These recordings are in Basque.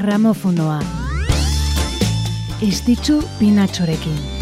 gramofonoa. Estitzu pinatxorekin.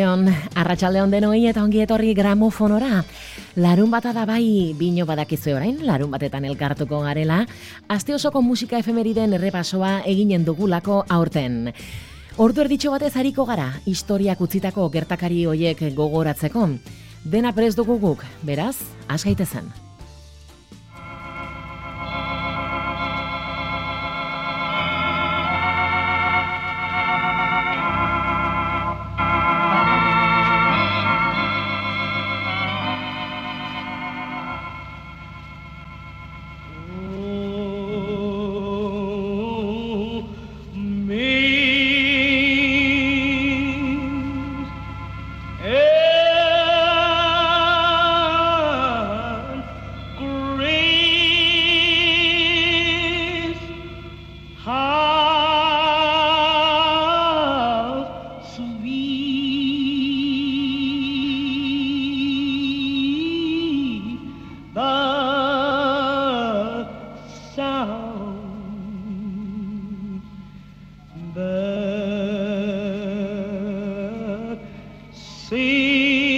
Arratxaldeon, arratxaldeon denoi eta ongi etorri gramofonora. Larun bata da bai, bino badakizu orain, larun batetan elkartuko garela, aste osoko musika efemeriden errepasoa eginen dugulako aurten. Ordu erditxo batez hariko gara, historiak utzitako gertakari hoiek gogoratzeko. Dena prez dugu guk, beraz, asgaitezen. Zen.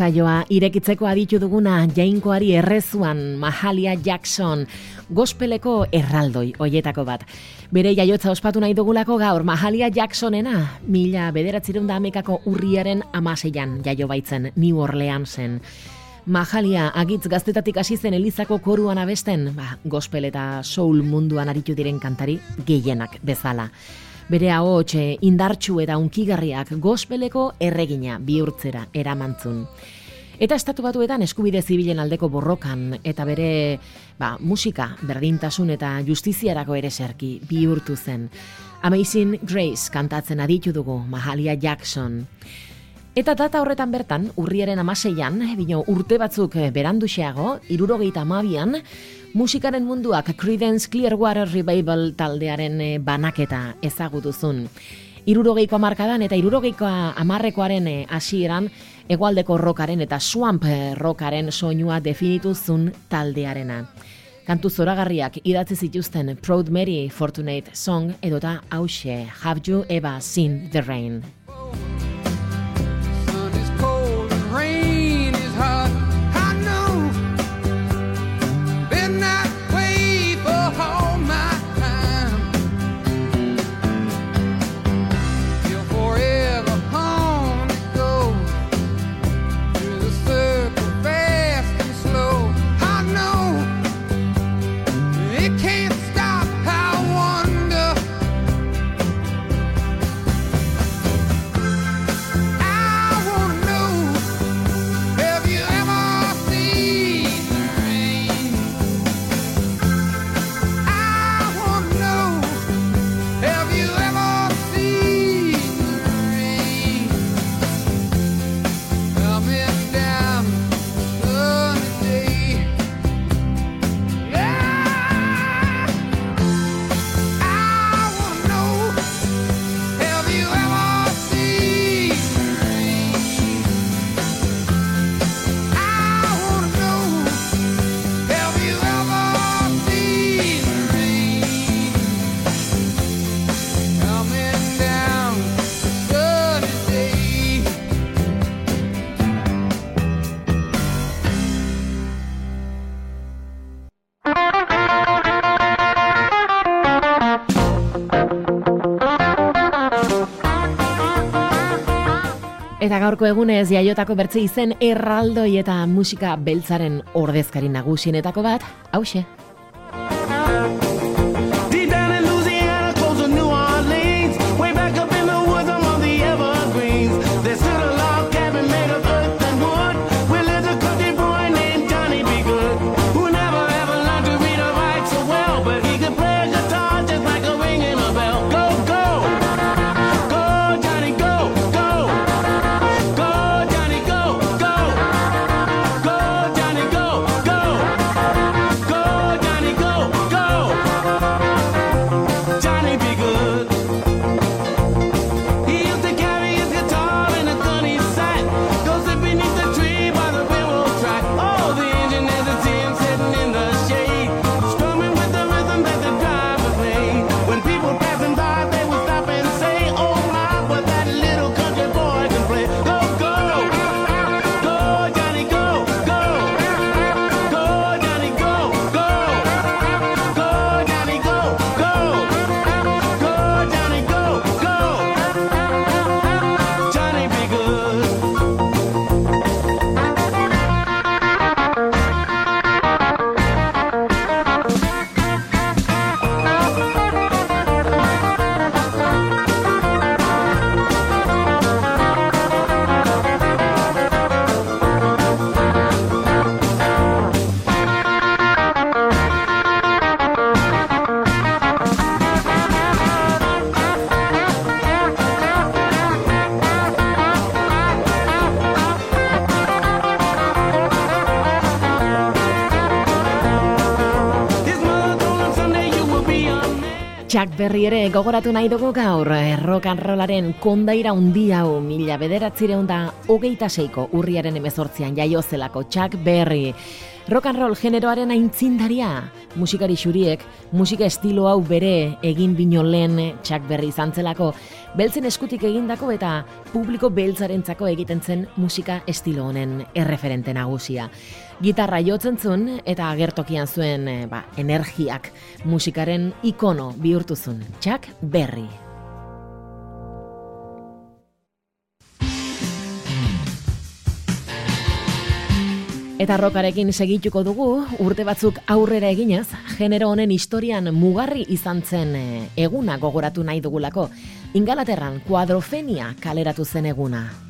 Saioa irekitzeko aditu duguna jainkoari errezuan Mahalia Jackson gospeleko erraldoi hoietako bat. Bere jaiotza ospatu nahi dugulako gaur Mahalia Jacksonena mila bederatzerun da amekako urriaren amaseian jaio baitzen New Orleansen. Mahalia agitz gaztetatik hasi zen Elizako koruan abesten, ba, gospel eta soul munduan aritu diren kantari gehienak bezala. Bere ahots indartsu eta unkigarriak gospeleko erregina bihurtzera eramantzun. Eta estatu batuetan eskubide zibilen aldeko borrokan eta bere ba, musika berdintasun eta justiziarako ere serki bihurtu zen. Amazing Grace kantatzen aditu dugu Mahalia Jackson. Eta data horretan bertan, urriaren amaseian, bino urte batzuk beranduxeago, irurogeita amabian, musikaren munduak Creedence Clearwater Revival taldearen eh, banaketa ezagutuzun. Irurogeiko amarkadan eta irurogeiko amarrekoaren eh, hasieran egualdeko rokaren eta swamp eh, rokaren soinua definituzun taldearena. Kantu zoragarriak idatzi zituzten Proud Mary Fortunate Song edota hause Have You Ever Seen the Rain? Eta gaurko egunez jaiotako bertze izen erraldoi eta musika beltzaren ordezkari nagusienetako bat, hause. Berry ere gogoratu nahi dugu gaur rock and rollaren kondaira undi hau mila bederatzireun da hogeita seiko urriaren emezortzian jaiozelako Chuck Berry. Rock and roll generoaren aintzindaria, musikari xuriek, musika estilo hau bere egin bino lehen Chuck Berry zantzelako, beltzen eskutik egindako eta publiko beltzarentzako egiten zen musika estilo honen erreferente nagusia gitarra jotzen zuen eta agertokian zuen e, ba, energiak musikaren ikono bihurtu zuen. Chuck Berry. Eta rokarekin segituko dugu, urte batzuk aurrera eginez, genero honen historian mugarri izan zen eh, eguna gogoratu nahi dugulako. Ingalaterran kuadrofenia kaleratu zen eguna.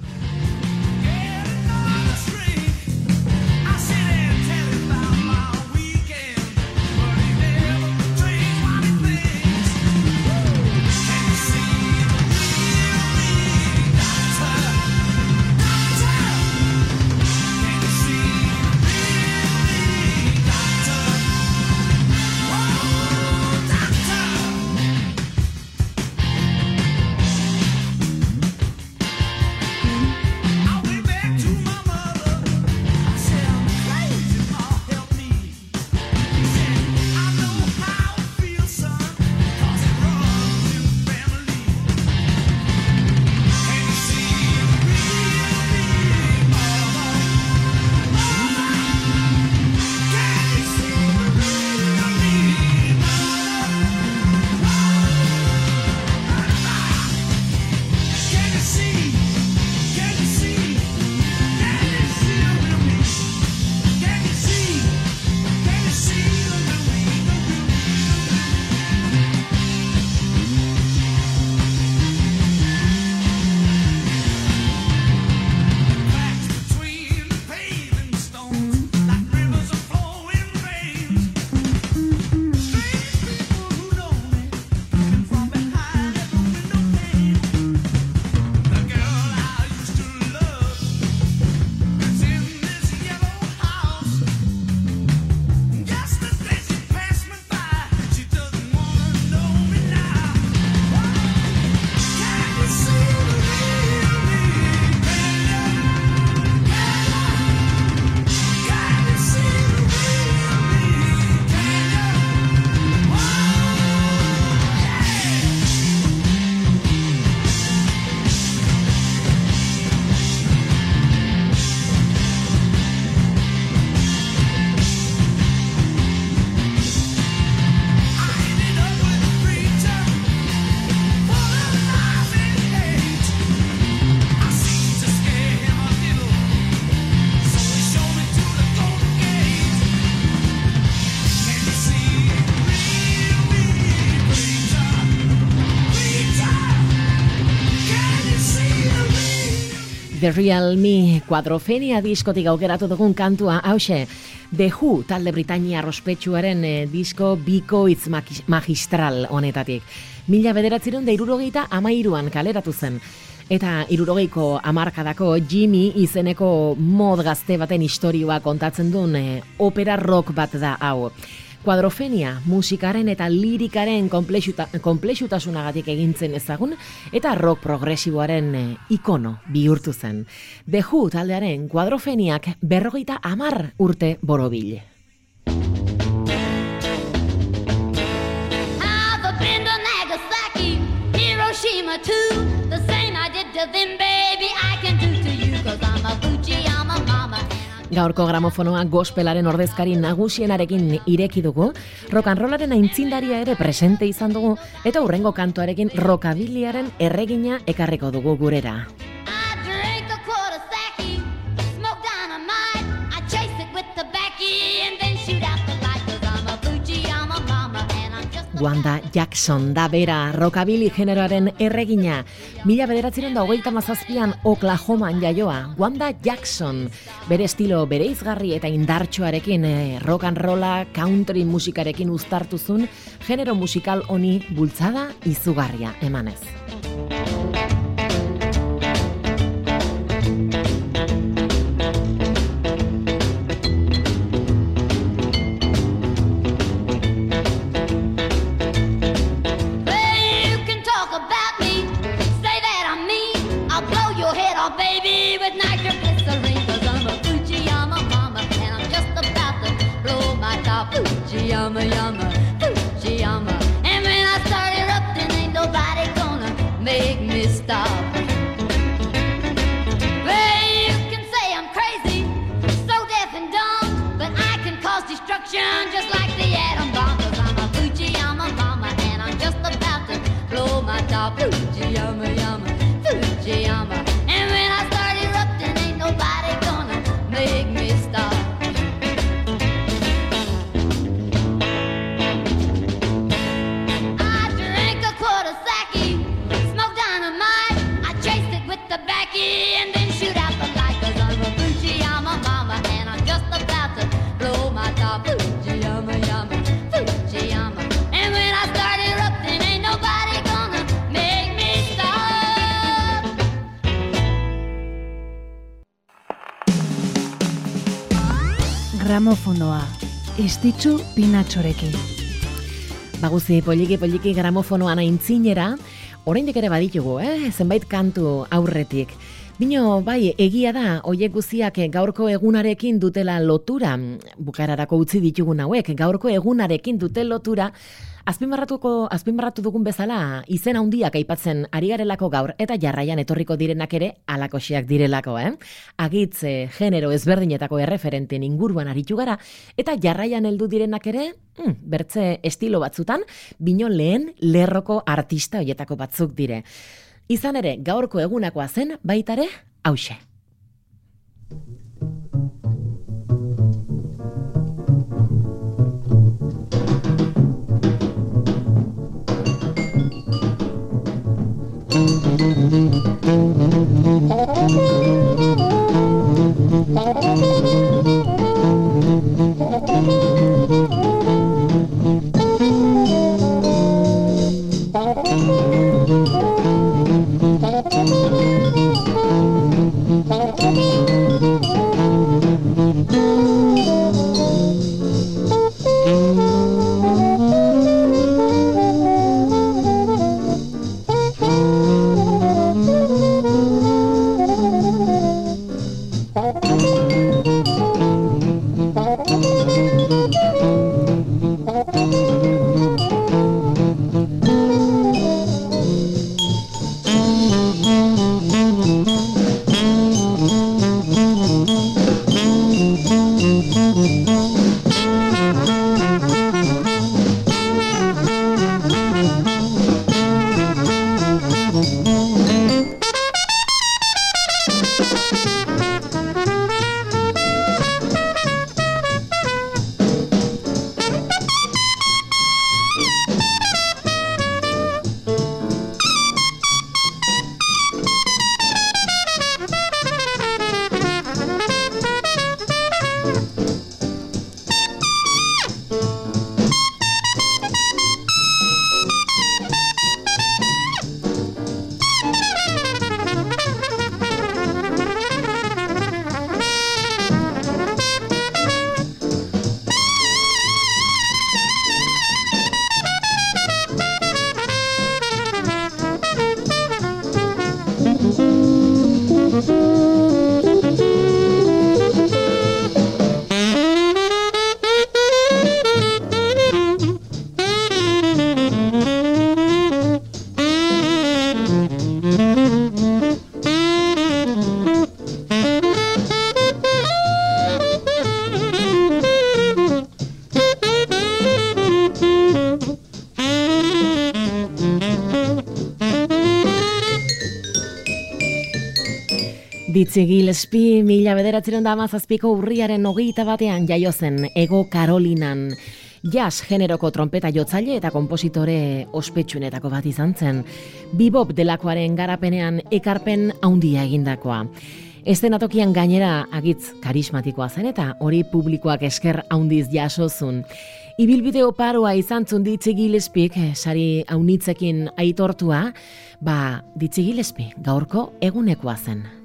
The Real Me kuadrofenia diskotik aukeratu dugun kantua, hause, The Who talde Britania rospetsuaren eh, disko bikoitz magistral honetatik. Mila bederatziron da irurogeita amairuan kaleratu zen. Eta irurogeiko amarkadako Jimmy izeneko mod gazte baten historioa kontatzen duen eh, opera rock bat da hau. Kuadrofenia musikaren eta lirikaren konplexutasunagatik egintzen ezagun eta rock progresiboaren eh, ikono bihurtu zen. The Who taldearen kuadrofeniak berrogeita amar urte borobile. Hiroshima too, the same I did to them, Gaurko gramofonoa gospelaren ordezkari nagusienarekin ireki dugu, rokanrolaren aintzindaria ere presente izan dugu, eta hurrengo kantuarekin rokabiliaren erregina ekarriko dugu gurera. Wanda Jackson da bera rockabilly generoaren erregina. Mila bederatziren da hogeita mazazpian Oklahoma jaioa. Wanda Jackson bere estilo bere izgarri eta indartxoarekin eh, rock and rolla country musikarekin uztartuzun genero musikal honi bultzada izugarria emanez. yanı yanı Gramofonoa. Estitzu pinatxorekin. Baguzi poliki poliki gramofonoan aintzinera, oraindik ere baditugu, eh? zenbait kantu aurretik. Bino, bai, egia da, oiek guziak gaurko egunarekin dutela lotura, bukararako utzi ditugun hauek, gaurko egunarekin dute lotura, azpimarratuko, azpimarratu dugun bezala, izen handiak aipatzen ari garelako gaur, eta jarraian etorriko direnak ere alakoxiak direlako, eh? Agitze, genero ezberdinetako erreferenten inguruan aritu gara, eta jarraian heldu direnak ere, hmm, bertze estilo batzutan, bino lehen lerroko artista hoietako batzuk dire. Izan ere, gaurko egunakoa zen, baitare, hause. Ditzi Gillespie, mila bederatzen da amazazpiko urriaren hogeita batean jaio zen Ego Karolinan. Jazz generoko trompeta jotzaile eta kompositore ospetsuenetako bat izan zen. Bibop delakoaren garapenean ekarpen handia egindakoa. Estenatokian gainera agitz karismatikoa zen eta hori publikoak esker handiz jasozun. Ibilbide oparoa izan zun ditzi sari haunitzekin aitortua, ba ditzi Gillespie gaurko egunekoa zen.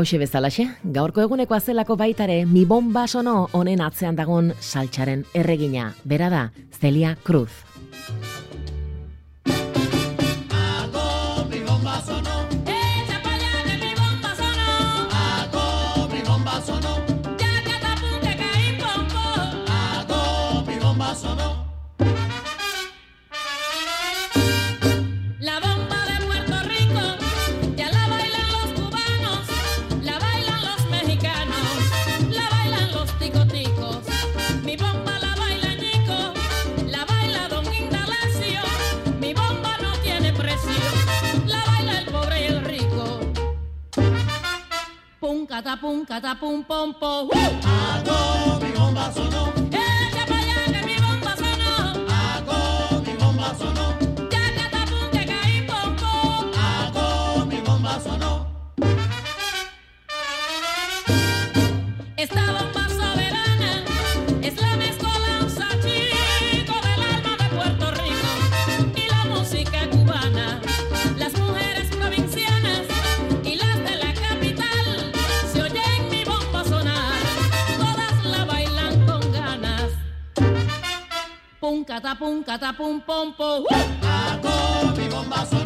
Hauxe bezalaxe, gaurko eguneko azelako baitare mi bomba sono honen atzean dagon saltxaren erregina. Bera da, Celia Cruz. Catapum, catapum, pom, pom. Uh! Mi bomba sonó. catapum pompo. ¡Uh! Hago mi bombazo.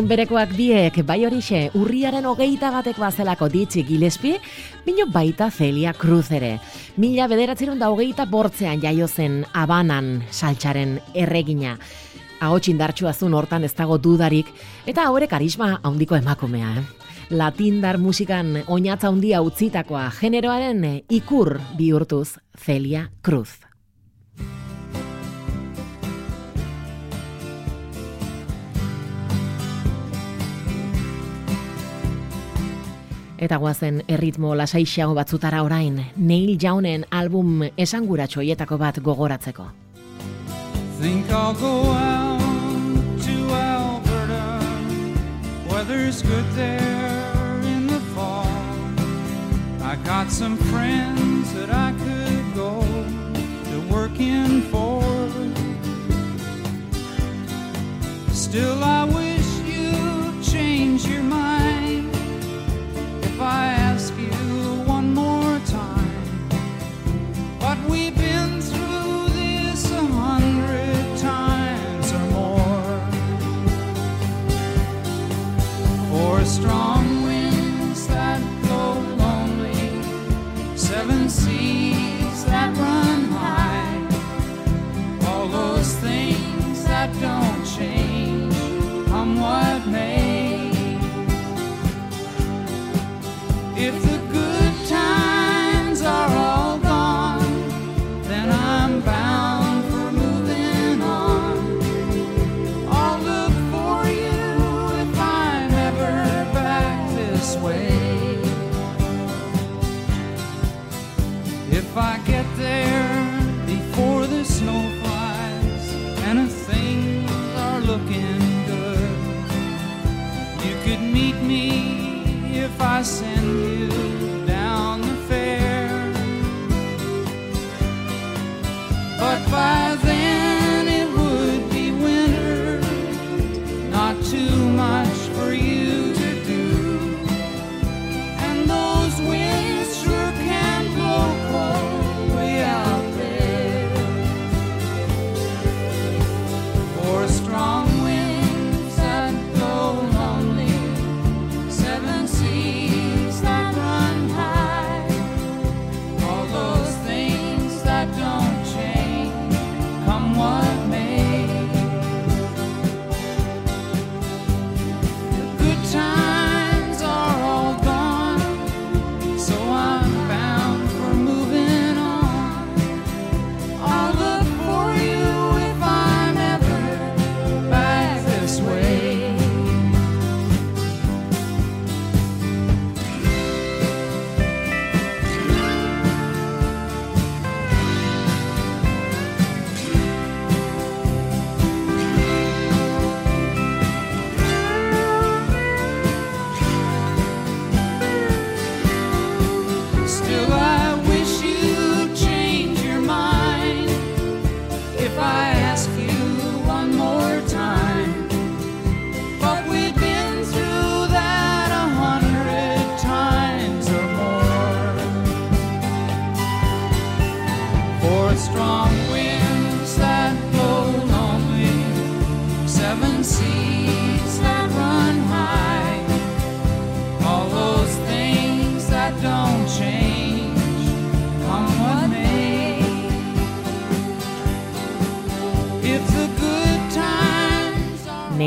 Egun berekoak biek, bai horixe, urriaren hogeita batek bazelako ditzi Gillespie, bino baita Celia Cruz ere. Mila bederatzerun da hogeita bortzean jaio zen abanan saltxaren erregina. Ahots indartsua zuen hortan ez dago dudarik, eta haure karisma handiko emakumea. Eh? Latindar musikan oinatza handia utzitakoa generoaren ikur bihurtuz Celia Cruz. Eta guazen erritmo lasaixago batzutara orain, Neil Jaunen album esanguratxoietako bat gogoratzeko. Think I'll go out to Alberta. Weather's good there in the fall. I got some friends that I could go to working for. Still, I wish strong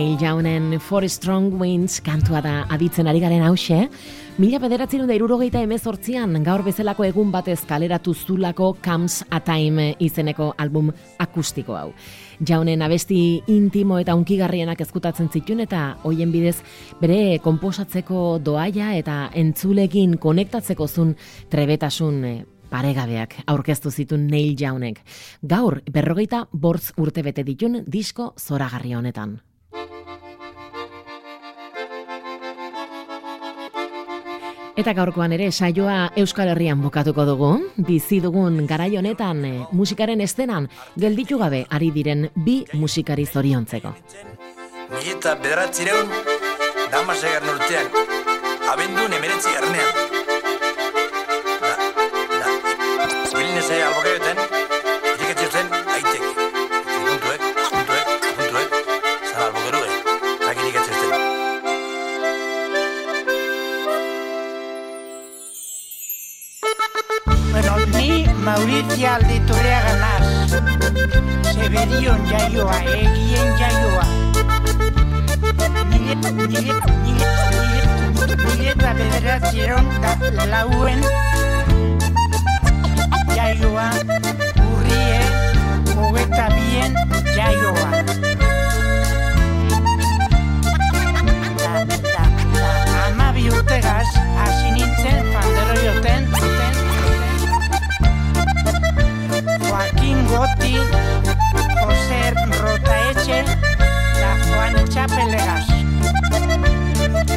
Neil Jaunen For Strong Winds kantua da aditzen ari garen hause, Mila bederatzen da irurogeita emezortzian gaur bezalako egun batez kaleratu zulako Comes a Time izeneko album akustiko hau. Jaunen abesti intimo eta unkigarrienak ezkutatzen zituen eta hoien bidez bere konposatzeko doaia eta entzulekin konektatzeko zun trebetasun eh, paregabeak aurkeztu zituen Neil Jaunek. Gaur berrogeita bortz urte bete ditun disko zoragarri honetan. Eta gaurkoan ere saioa Euskal Herrian bukatuko dugu. Bizi dugun garai honetan eh, musikaren estenan gelditu gabe ari diren bi musikari zoriontzeko. Mila eta bederatzireun, damasegar urtean, abendun emeretzi ernean. Ni Maurizia Alditurriaga naz. Zebedion jaioa, egien jaioa. Mile, mile, mile, mile, mile eta bederatzieron da lauen jaioa, urrie, hogeta bien jaioa. Da, da, da, amabi urtegaz, hasi nintzen, pandero joten, joten, Joaquín Goti, José Rotaeche, da Juan Chapelegas.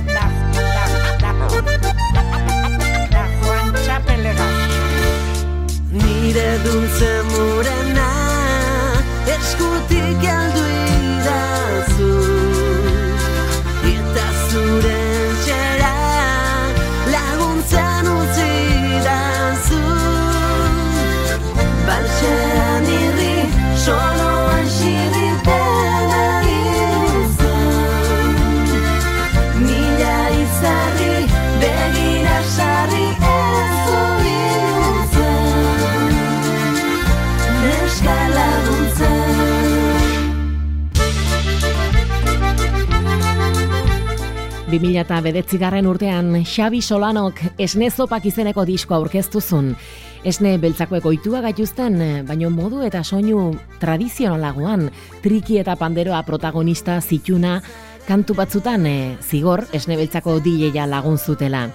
Da, da, da, da Juan Chapelegas. Nire duntze murena eskutik aldu idazu 2000 eta bedetzigarren urtean Xabi Solanok esnezopak izeneko disko aurkeztu zuen. Esne beltzakoek oitua gaituzten, baino modu eta soinu tradizionalagoan, triki eta panderoa protagonista zituna, kantu batzutan e, zigor esne beltzako DJ-a lagun zutela.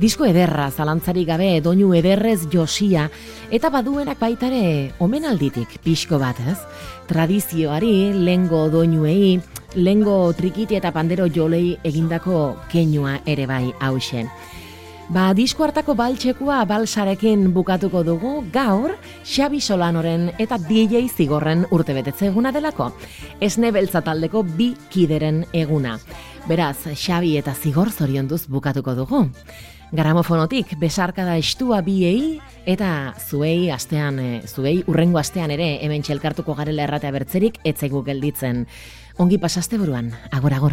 Disko ederra, zalantzarik gabe, doinu ederrez josia, eta baduenak baitare omenalditik pixko bat, ez? Tradizioari, lengo doinuei, lengo trikiti eta pandero jolei egindako keinua ere bai hausen. Ba, disko hartako baltxekua balsarekin bukatuko dugu gaur Xabi Solanoren eta DJ Zigorren urtebetetze eguna delako. Esne beltza taldeko bi kideren eguna. Beraz, Xabi eta Zigor zorionduz bukatuko dugu. Garamofonotik besarkada estua biei eta zuei astean, eh, zuei urrengo astean ere hemen txelkartuko garela erratea bertzerik etzegu gelditzen. Ongi pasaste buruan, agor agor.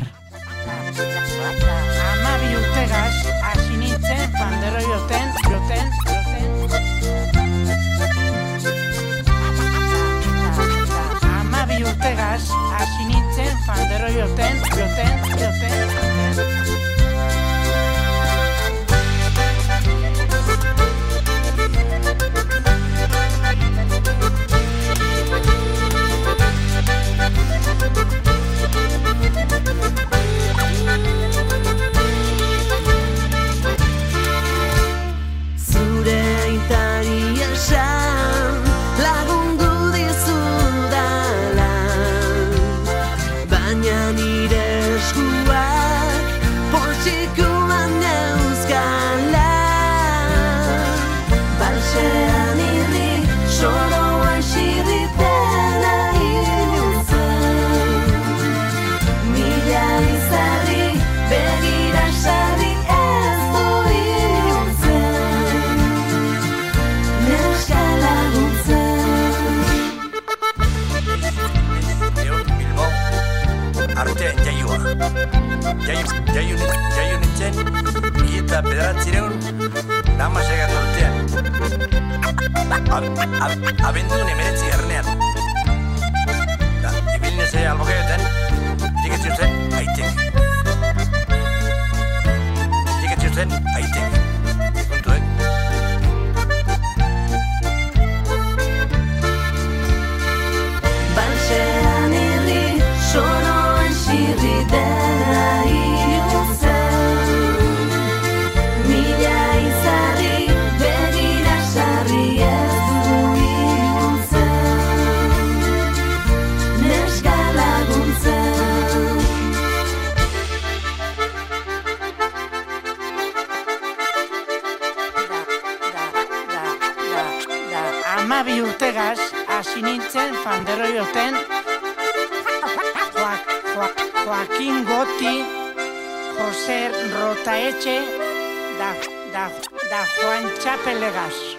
Amabi urtegaz, hasi nintzen, pandero joten, joten, joten. Amabi urtegaz, hasi nintzen, pandero joten, joten, joten, joten. Jose Rotaetxe, da, da, da Juan Txapelegaz.